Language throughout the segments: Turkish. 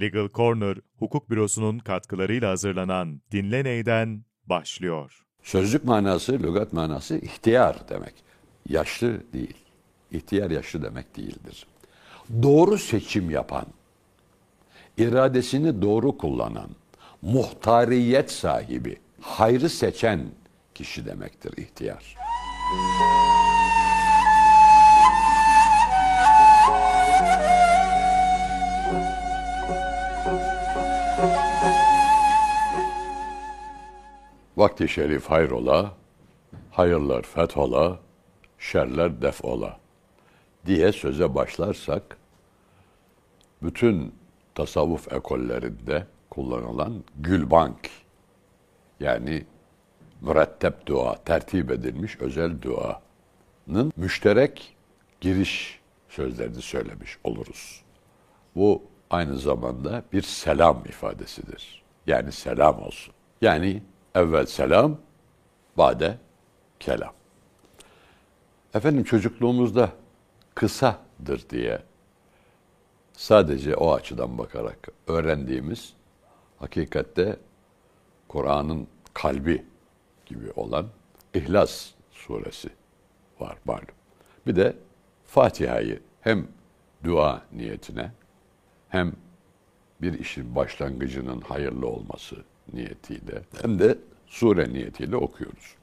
Legal Corner, hukuk bürosunun katkılarıyla hazırlanan Dinle Ney'den başlıyor. Sözlük manası, lügat manası ihtiyar demek. Yaşlı değil. İhtiyar yaşlı demek değildir. Doğru seçim yapan, iradesini doğru kullanan, muhtariyet sahibi, hayrı seçen kişi demektir ihtiyar. Vakti şerif hayrola, hayırlar fethola, şerler defola diye söze başlarsak, bütün tasavvuf ekollerinde kullanılan gülbank, yani mürettep dua, tertip edilmiş özel duanın müşterek giriş sözlerini söylemiş oluruz. Bu aynı zamanda bir selam ifadesidir. Yani selam olsun. Yani evvel selam, bade kelam. Efendim çocukluğumuzda kısadır diye sadece o açıdan bakarak öğrendiğimiz hakikatte Kur'an'ın kalbi gibi olan İhlas suresi var malum. Bir de Fatiha'yı hem dua niyetine hem bir işin başlangıcının hayırlı olması niyetiyle hem de sure niyetiyle okuyoruz.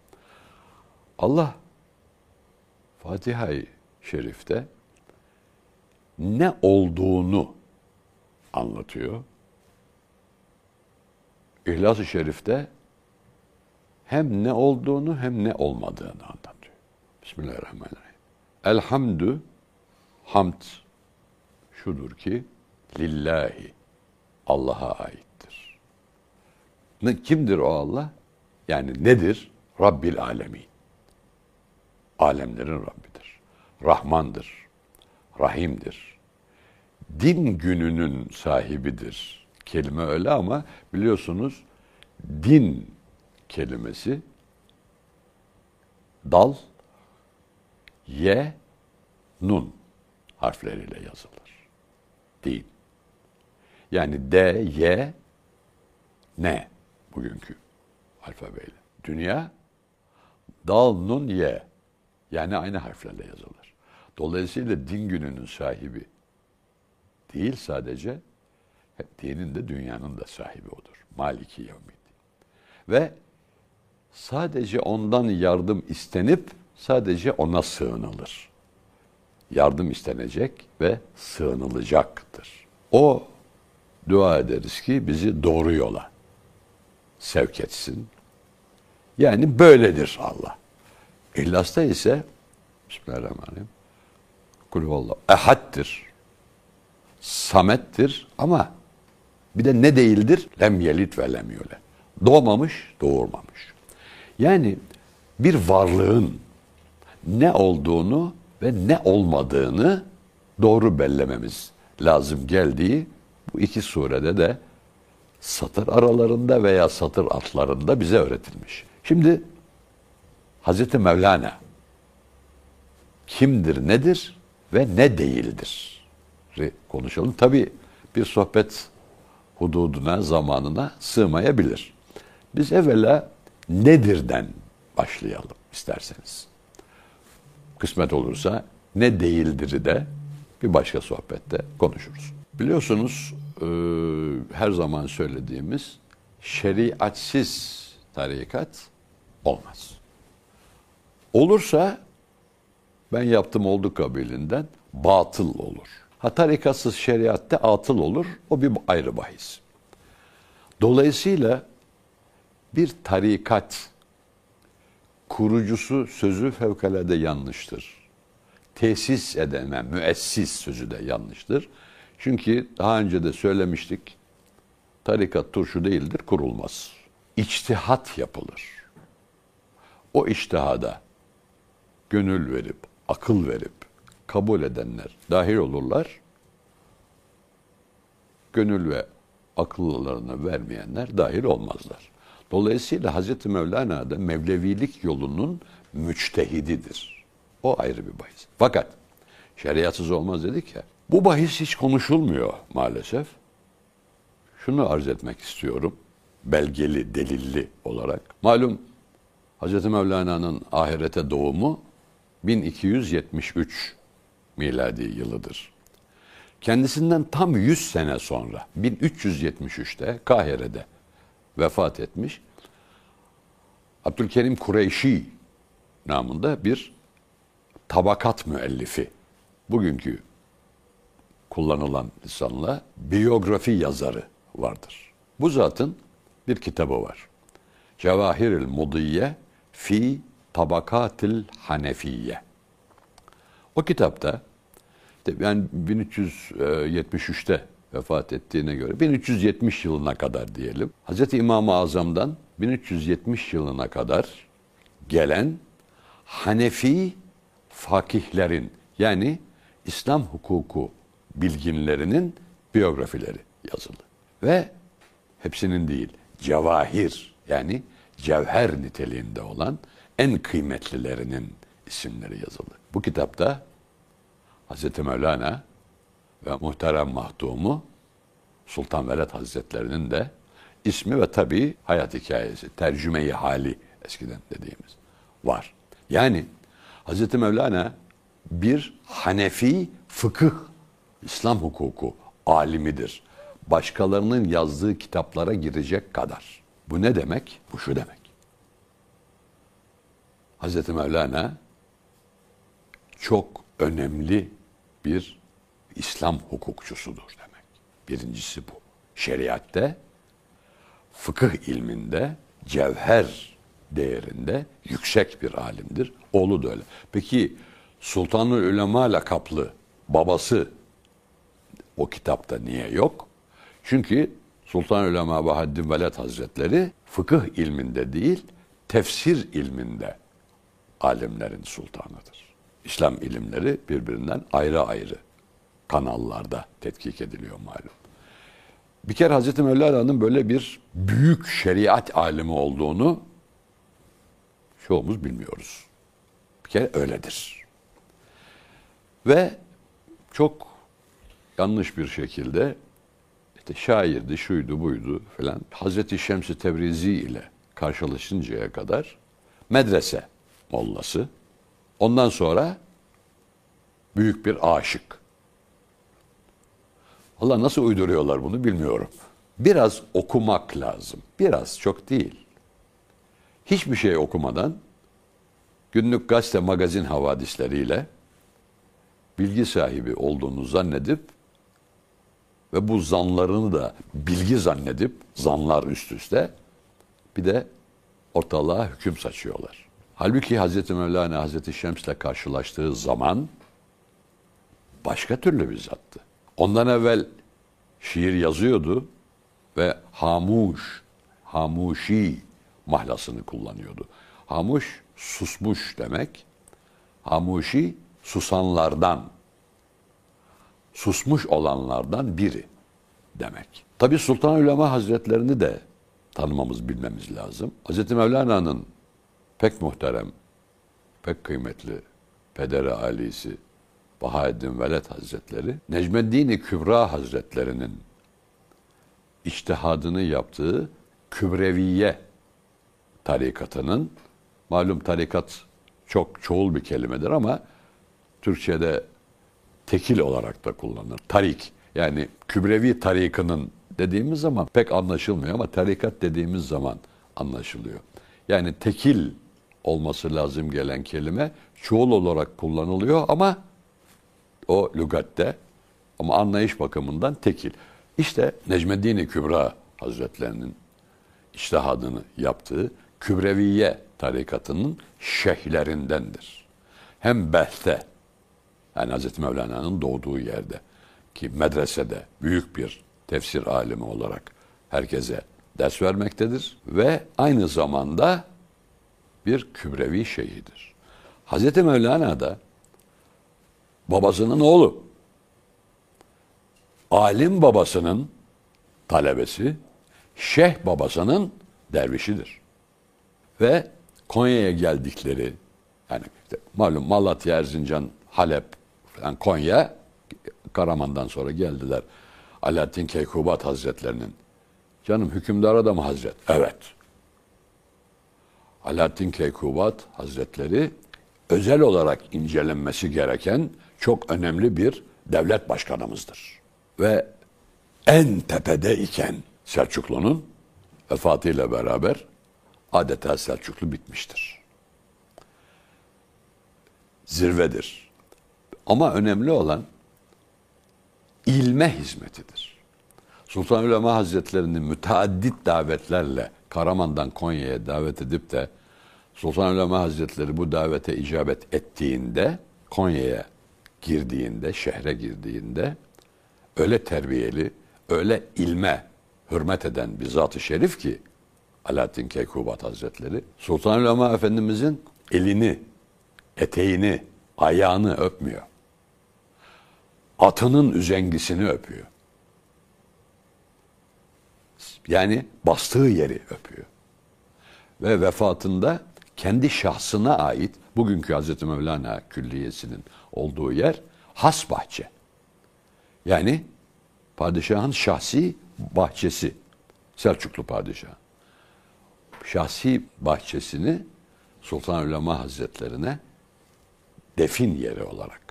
Allah Fatiha-i Şerif'te ne olduğunu anlatıyor. İhlas-ı Şerif'te hem ne olduğunu hem ne olmadığını anlatıyor. Bismillahirrahmanirrahim. Elhamdü hamd şudur ki lillahi Allah'a aittir. Ne, kimdir o Allah? Yani nedir? Rabbil alemin. Alemlerin Rabbidir. Rahmandır. Rahimdir. Din gününün sahibidir. Kelime öyle ama biliyorsunuz din kelimesi dal, ye, nun harfleriyle yazılır. Din. Yani D, Y, N bugünkü alfabeyle. Dünya dal, nun, Y. Yani aynı harflerle yazılır. Dolayısıyla din gününün sahibi değil sadece, dinin de dünyanın da sahibi odur. Maliki Yevmiddin. Ve sadece ondan yardım istenip sadece ona sığınılır. Yardım istenecek ve sığınılacaktır. O dua ederiz ki bizi doğru yola sevk etsin. Yani böyledir Allah. İhlas'ta ise Bismillahirrahmanirrahim. Kulhuvallah. Ehaddir. Samettir ama bir de ne değildir? Lem yelit ve lem yule. Doğmamış, doğurmamış. Yani bir varlığın ne olduğunu ve ne olmadığını doğru bellememiz lazım geldiği bu iki surede de satır aralarında veya satır altlarında bize öğretilmiş. Şimdi Hazreti Mevlana kimdir, nedir ve ne değildir konuşalım. Tabi bir sohbet hududuna, zamanına sığmayabilir. Biz evvela nedirden başlayalım isterseniz. Kısmet olursa ne değildir'i de bir başka sohbette konuşuruz. Biliyorsunuz e, her zaman söylediğimiz şeriatsiz tarikat olmaz. Olursa ben yaptım oldu kabilinden batıl olur. Ha tarikatsız şeriatte atıl olur. O bir ayrı bahis. Dolayısıyla bir tarikat kurucusu sözü fevkalade yanlıştır. Tesis edene, müessis sözü de yanlıştır. Çünkü daha önce de söylemiştik, tarikat turşu değildir, kurulmaz. İçtihat yapılır. O içtihada gönül verip, akıl verip, kabul edenler dahil olurlar. Gönül ve akıllarını vermeyenler dahil olmazlar. Dolayısıyla Hazreti Mevlana da Mevlevilik yolunun müçtehididir. O ayrı bir bahis. Fakat şeriatsız olmaz dedik ya. Bu bahis hiç konuşulmuyor maalesef. şunu arz etmek istiyorum. Belgeli, delilli olarak. Malum Hz. Mevlana'nın ahirete doğumu 1273 miladi yılıdır. Kendisinden tam 100 sene sonra 1373'te Kahire'de vefat etmiş. Abdülkerim Kureyşi namında bir tabakat müellifi. Bugünkü kullanılan lisanla biyografi yazarı vardır. Bu zatın bir kitabı var. Cevahiril Mudiye fi Tabakatil Hanefiye. O kitapta yani 1373'te vefat ettiğine göre 1370 yılına kadar diyelim. Hz. İmam-ı Azam'dan 1370 yılına kadar gelen Hanefi fakihlerin yani İslam hukuku bilginlerinin biyografileri yazılı. Ve hepsinin değil, cevahir yani cevher niteliğinde olan en kıymetlilerinin isimleri yazılı. Bu kitapta Hz. Mevlana ve muhterem mahdumu Sultan Veled Hazretlerinin de ismi ve tabii hayat hikayesi, tercümeyi hali eskiden dediğimiz var. Yani Hz. Mevlana bir Hanefi fıkıh, İslam hukuku alimidir. Başkalarının yazdığı kitaplara girecek kadar. Bu ne demek? Bu şu demek. Hz. Mevlana çok önemli bir İslam hukukçusudur demek. Birincisi bu. Şeriatte, fıkıh ilminde, cevher değerinde yüksek bir alimdir. Oğlu da öyle. Peki Sultanül Ulema lakaplı babası o kitapta niye yok? Çünkü Sultan Ulema Bahaddin Veled Hazretleri fıkıh ilminde değil, tefsir ilminde alimlerin sultanıdır. İslam ilimleri birbirinden ayrı ayrı kanallarda tetkik ediliyor malum. Bir kere Hazreti Mevlana'nın böyle bir büyük şeriat alimi olduğunu çoğumuz bilmiyoruz. Bir kere öyledir. Ve çok yanlış bir şekilde işte şairdi, şuydu, buydu falan. Hazreti Şems-i Tebrizi ile karşılaşıncaya kadar medrese mollası. Ondan sonra büyük bir aşık. Allah nasıl uyduruyorlar bunu bilmiyorum. Biraz okumak lazım. Biraz, çok değil. Hiçbir şey okumadan günlük gazete magazin havadisleriyle bilgi sahibi olduğunu zannedip ve bu zanlarını da bilgi zannedip zanlar üst üste bir de ortalığa hüküm saçıyorlar. Halbuki Hazreti Mevlana Hazreti Şems'le karşılaştığı zaman başka türlü bir zattı. Ondan evvel şiir yazıyordu ve hamuş, hamuşi mahlasını kullanıyordu. Hamuş susmuş demek. Hamuşi susanlardan, susmuş olanlardan biri demek. Tabi Sultan Ulema Hazretlerini de tanımamız, bilmemiz lazım. Hz. Mevlana'nın pek muhterem, pek kıymetli pederi alisi Bahaeddin Veled Hazretleri, Necmeddin-i Kübra Hazretlerinin içtihadını yaptığı Kübreviye tarikatının, malum tarikat çok çoğul bir kelimedir ama Türkçe'de tekil olarak da kullanılır. Tarik yani Kübrevi tarikının dediğimiz zaman pek anlaşılmıyor ama tarikat dediğimiz zaman anlaşılıyor. Yani tekil olması lazım gelen kelime çoğul olarak kullanılıyor ama o lügatte ama anlayış bakımından tekil. İşte Necmeddin Kübra Hazretlerinin iştihadını yaptığı Kübreviye tarikatının şeyhlerindendir. Hem Behte yani Hz. Mevlana'nın doğduğu yerde ki medresede büyük bir tefsir alimi olarak herkese ders vermektedir ve aynı zamanda bir kübrevi şeyhidir. Hz. Mevlana da babasının oğlu. Alim babasının talebesi, şeyh babasının dervişidir. Ve Konya'ya geldikleri, yani işte malum Malatya, Erzincan, Halep, falan Konya, Karaman'dan sonra geldiler. Alaaddin Keykubat Hazretlerinin Canım hükümdara da mı Hazret? Evet. Alaaddin Keykubat Hazretleri özel olarak incelenmesi gereken çok önemli bir devlet başkanımızdır. Ve en tepede iken Selçuklu'nun vefatıyla beraber adeta Selçuklu bitmiştir. Zirvedir. Ama önemli olan ilme hizmetidir. Sultan Ulema Hazretleri'ni müteaddit davetlerle Karaman'dan Konya'ya davet edip de Sultan Ulema Hazretleri bu davete icabet ettiğinde Konya'ya girdiğinde, şehre girdiğinde öyle terbiyeli, öyle ilme hürmet eden bir zat-ı şerif ki Alaaddin Keykubat Hazretleri Sultan Ulema Efendimizin elini, eteğini, ayağını öpmüyor. Atının üzengisini öpüyor. Yani bastığı yeri öpüyor. Ve vefatında kendi şahsına ait bugünkü Hazreti Mevlana Külliyesi'nin olduğu yer has bahçe. Yani padişahın şahsi bahçesi. Selçuklu padişah. Şahsi bahçesini Sultan Ulema Hazretlerine defin yeri olarak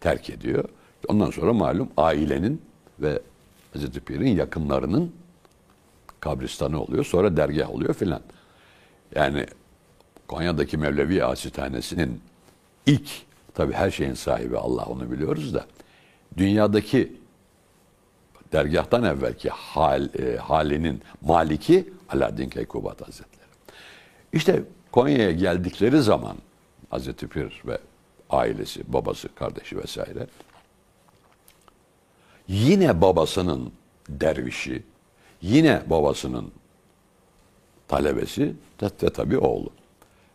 terk ediyor. Ondan sonra malum ailenin ve Hazreti Pir'in yakınlarının kabristanı oluyor. Sonra dergah oluyor filan. Yani Konya'daki Mevlevi Asitanesinin ilk, tabi her şeyin sahibi Allah onu biliyoruz da, dünyadaki dergahtan evvelki hal, e, halinin maliki Alaaddin Keykubat Hazretleri. İşte Konya'ya geldikleri zaman Hazreti Pir ve ailesi, babası, kardeşi vesaire yine babasının dervişi, yine babasının talebesi ve tabi oğlu.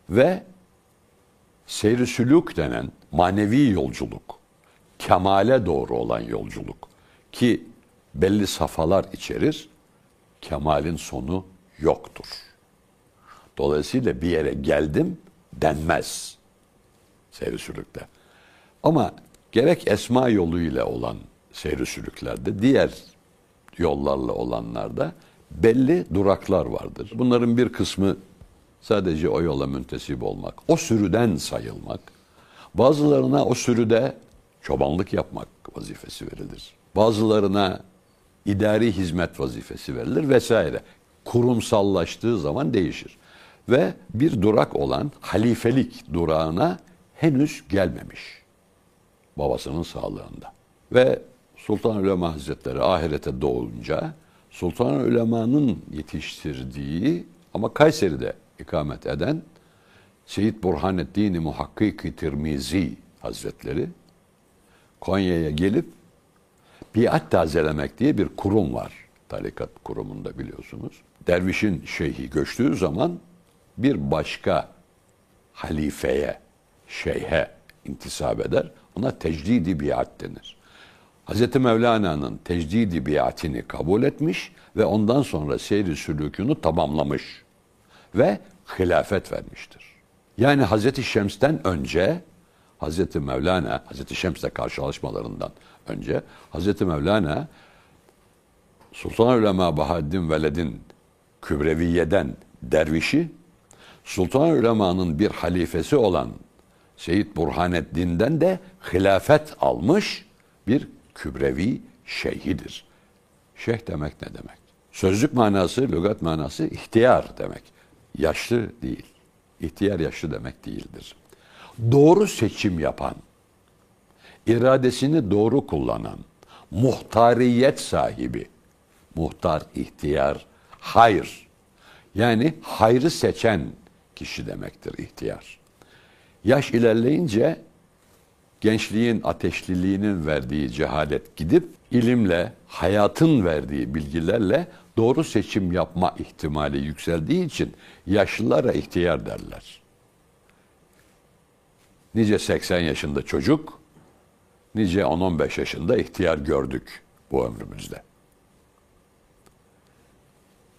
Ve seyri sülük denen manevi yolculuk, kemale doğru olan yolculuk ki belli safhalar içerir, kemalin sonu yoktur. Dolayısıyla bir yere geldim denmez seyri sülükte. Ama gerek esma yoluyla olan seyri sülüklerde, diğer yollarla olanlarda belli duraklar vardır. Bunların bir kısmı sadece o yola müntesip olmak, o sürüden sayılmak, bazılarına o sürüde çobanlık yapmak vazifesi verilir. Bazılarına idari hizmet vazifesi verilir vesaire. Kurumsallaştığı zaman değişir. Ve bir durak olan halifelik durağına henüz gelmemiş babasının sağlığında. Ve Sultan Ulema Hazretleri ahirete doğunca Sultan Ulema'nın yetiştirdiği ama Kayseri'de ikamet eden Seyyid Burhaneddin Muhakkik Tirmizi Hazretleri Konya'ya gelip biat tazelemek diye bir kurum var. Tarikat kurumunda biliyorsunuz. Dervişin şeyhi göçtüğü zaman bir başka halifeye, şeyhe intisap eder. Ona tecdidi biat denir. Hz. Mevlana'nın tecdidi biatini kabul etmiş ve ondan sonra seyri sülükünü tamamlamış ve hilafet vermiştir. Yani Hz. Şems'ten önce Hz. Mevlana, Hz. Şems'le karşılaşmalarından önce Hz. Mevlana Sultan Ulema Bahaddin Veled'in Kübreviyeden dervişi, Sultan Ulema'nın bir halifesi olan Seyyid Burhaneddin'den de hilafet almış bir kübrevi şeyhidir. Şeyh demek ne demek? Sözlük manası, lügat manası ihtiyar demek. Yaşlı değil. İhtiyar yaşlı demek değildir. Doğru seçim yapan, iradesini doğru kullanan, muhtariyet sahibi, muhtar, ihtiyar, hayır. Yani hayrı seçen kişi demektir ihtiyar. Yaş ilerleyince gençliğin ateşliliğinin verdiği cehalet gidip ilimle, hayatın verdiği bilgilerle doğru seçim yapma ihtimali yükseldiği için yaşlılara ihtiyar derler. Nice 80 yaşında çocuk, nice 10-15 yaşında ihtiyar gördük bu ömrümüzde.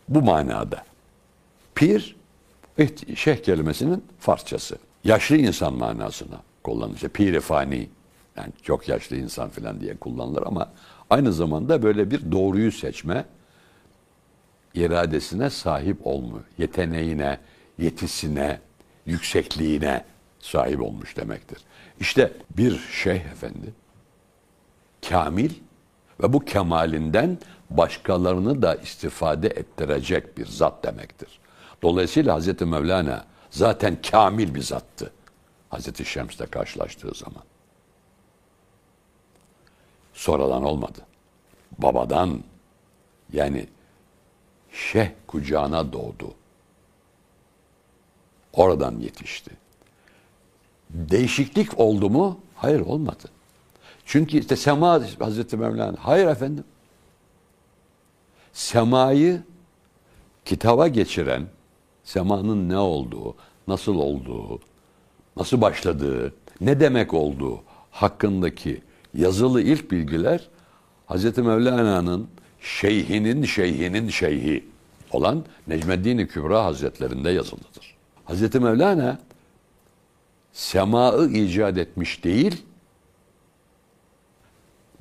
Bu manada. Pir, şeyh kelimesinin Farsçası. Yaşlı insan manasına kullanılır. Pir-i fani, yani çok yaşlı insan falan diye kullanılır ama aynı zamanda böyle bir doğruyu seçme, iradesine sahip olmuş, yeteneğine, yetisine, yüksekliğine sahip olmuş demektir. İşte bir şeyh efendi kamil ve bu kemalinden başkalarını da istifade ettirecek bir zat demektir. Dolayısıyla Hazreti Mevlana zaten kamil bir zattı. Hazreti Şems'le karşılaştığı zaman. Sonradan olmadı. Babadan yani şeyh kucağına doğdu. Oradan yetişti. Değişiklik oldu mu? Hayır olmadı. Çünkü işte sema Hazreti Mevlana. Hayır efendim. Semayı kitaba geçiren, semanın ne olduğu, nasıl olduğu, nasıl başladığı, ne demek olduğu hakkındaki yazılı ilk bilgiler Hazreti Mevlana'nın şeyhinin şeyhinin şeyhi olan Necmeddin Kübra Hazretlerinde yazılıdır. Hazreti Mevlana semaı icat etmiş değil,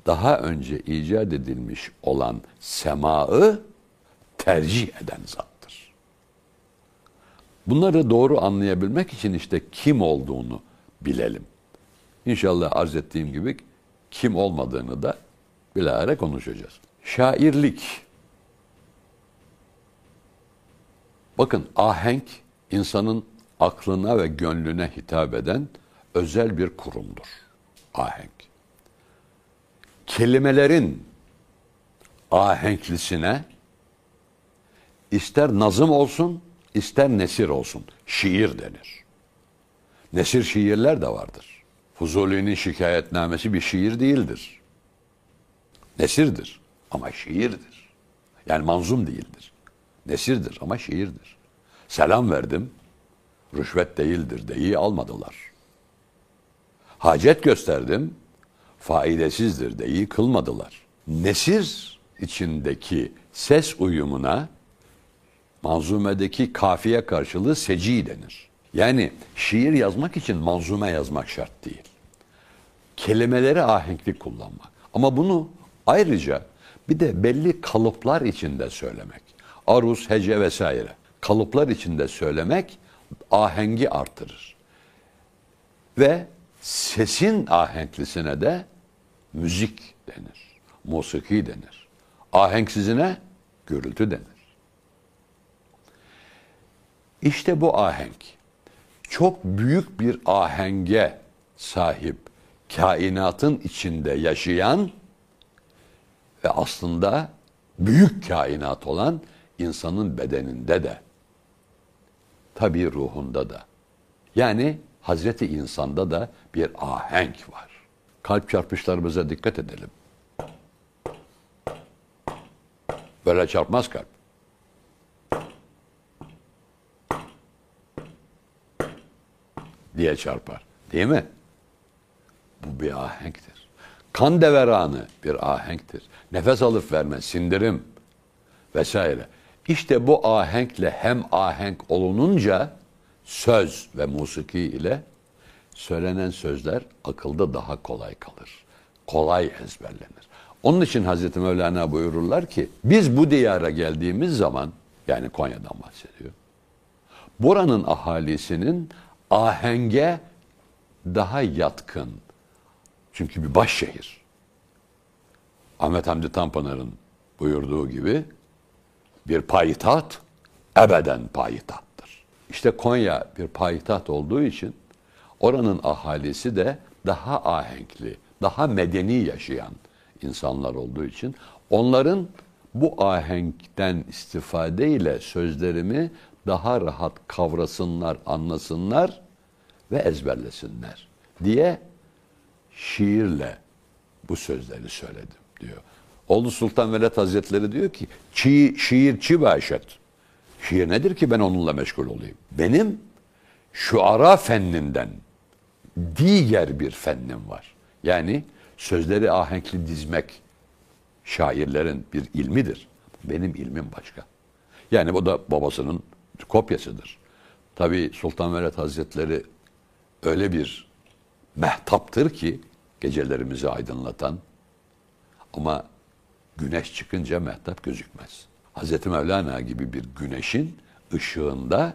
daha önce icat edilmiş olan semaı tercih eden zattır. Bunları doğru anlayabilmek için işte kim olduğunu bilelim. İnşallah arz ettiğim gibi kim olmadığını da bilahare konuşacağız. Şairlik. Bakın ahenk insanın aklına ve gönlüne hitap eden özel bir kurumdur. Ahenk. Kelimelerin ahenklisine ister nazım olsun, ister nesir olsun. Şiir denir. Nesir şiirler de vardır. Fuzuli'nin şikayetnamesi bir şiir değildir. Nesirdir ama şiirdir. Yani manzum değildir. Nesirdir ama şiirdir. Selam verdim, rüşvet değildir deyi almadılar. Hacet gösterdim, faidesizdir deyi kılmadılar. Nesir içindeki ses uyumuna manzumedeki kafiye karşılığı seci denir. Yani şiir yazmak için manzume yazmak şart değil. Kelimeleri ahenkli kullanmak. Ama bunu ayrıca bir de belli kalıplar içinde söylemek. Aruz, hece vesaire. Kalıplar içinde söylemek ahengi artırır. Ve sesin ahenklisine de müzik denir. Musiki denir. Ahenksizine gürültü denir. İşte bu ahenk çok büyük bir ahenge sahip kainatın içinde yaşayan ve aslında büyük kainat olan insanın bedeninde de tabi ruhunda da yani Hazreti insanda da bir ahenk var. Kalp çarpışlarımıza dikkat edelim. Böyle çarpmaz kalp. Diye çarpar. Değil mi? Bu bir ahenktir. Kan deveranı bir ahenktir. Nefes alıp verme, sindirim vesaire. İşte bu ahenkle hem ahenk olununca söz ve musiki ile söylenen sözler akılda daha kolay kalır. Kolay ezberlenir. Onun için Hazreti Mevlana buyururlar ki biz bu diyara geldiğimiz zaman yani Konya'dan bahsediyor. Buranın ahalisinin ahenge daha yatkın. Çünkü bir baş şehir. Ahmet Hamdi Tanpınar'ın buyurduğu gibi bir payitaht ebeden payitahttır. İşte Konya bir payitaht olduğu için oranın ahalisi de daha ahenkli, daha medeni yaşayan insanlar olduğu için onların bu ahenkten istifadeyle sözlerimi daha rahat kavrasınlar, anlasınlar ve ezberlesinler diye şiirle bu sözleri söyledim diyor. Oğlu Sultan Veled Hazretleri diyor ki çi, şiir çi başet. Şiir nedir ki ben onunla meşgul olayım? Benim şu ara fenninden diğer bir fennim var. Yani sözleri ahenkli dizmek şairlerin bir ilmidir. Benim ilmim başka. Yani bu da babasının kopyasıdır. Tabi Sultan Veled Hazretleri öyle bir mehtaptır ki gecelerimizi aydınlatan ama güneş çıkınca mehtap gözükmez. Hazreti Mevlana gibi bir güneşin ışığında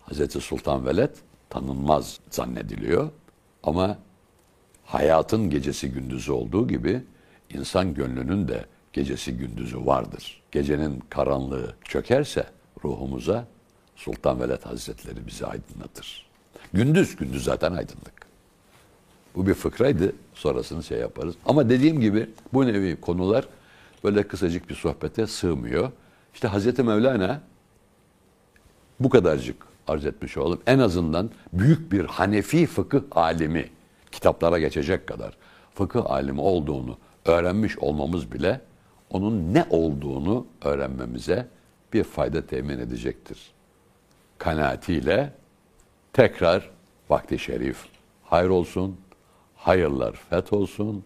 Hazreti Sultan Veled tanınmaz zannediliyor. Ama hayatın gecesi gündüzü olduğu gibi insan gönlünün de gecesi gündüzü vardır. Gecenin karanlığı çökerse ruhumuza Sultan Veled Hazretleri bizi aydınlatır. Gündüz, gündüz zaten aydınlık. Bu bir fıkraydı. Sonrasını şey yaparız. Ama dediğim gibi bu nevi konular böyle kısacık bir sohbete sığmıyor. İşte Hazreti Mevlana bu kadarcık arz etmiş olalım. En azından büyük bir Hanefi fıkıh alimi kitaplara geçecek kadar fıkıh alimi olduğunu öğrenmiş olmamız bile onun ne olduğunu öğrenmemize bir fayda temin edecektir. Kanaatiyle tekrar vakti şerif hayır olsun, hayırlar feth olsun,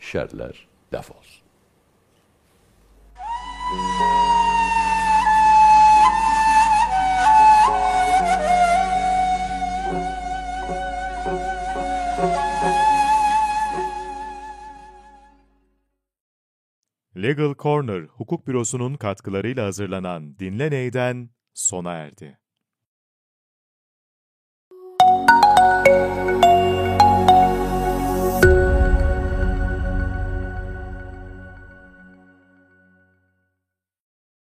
şerler def olsun. Legal Corner Hukuk Bürosu'nun katkılarıyla hazırlanan Dinle Ney'den sona erdi.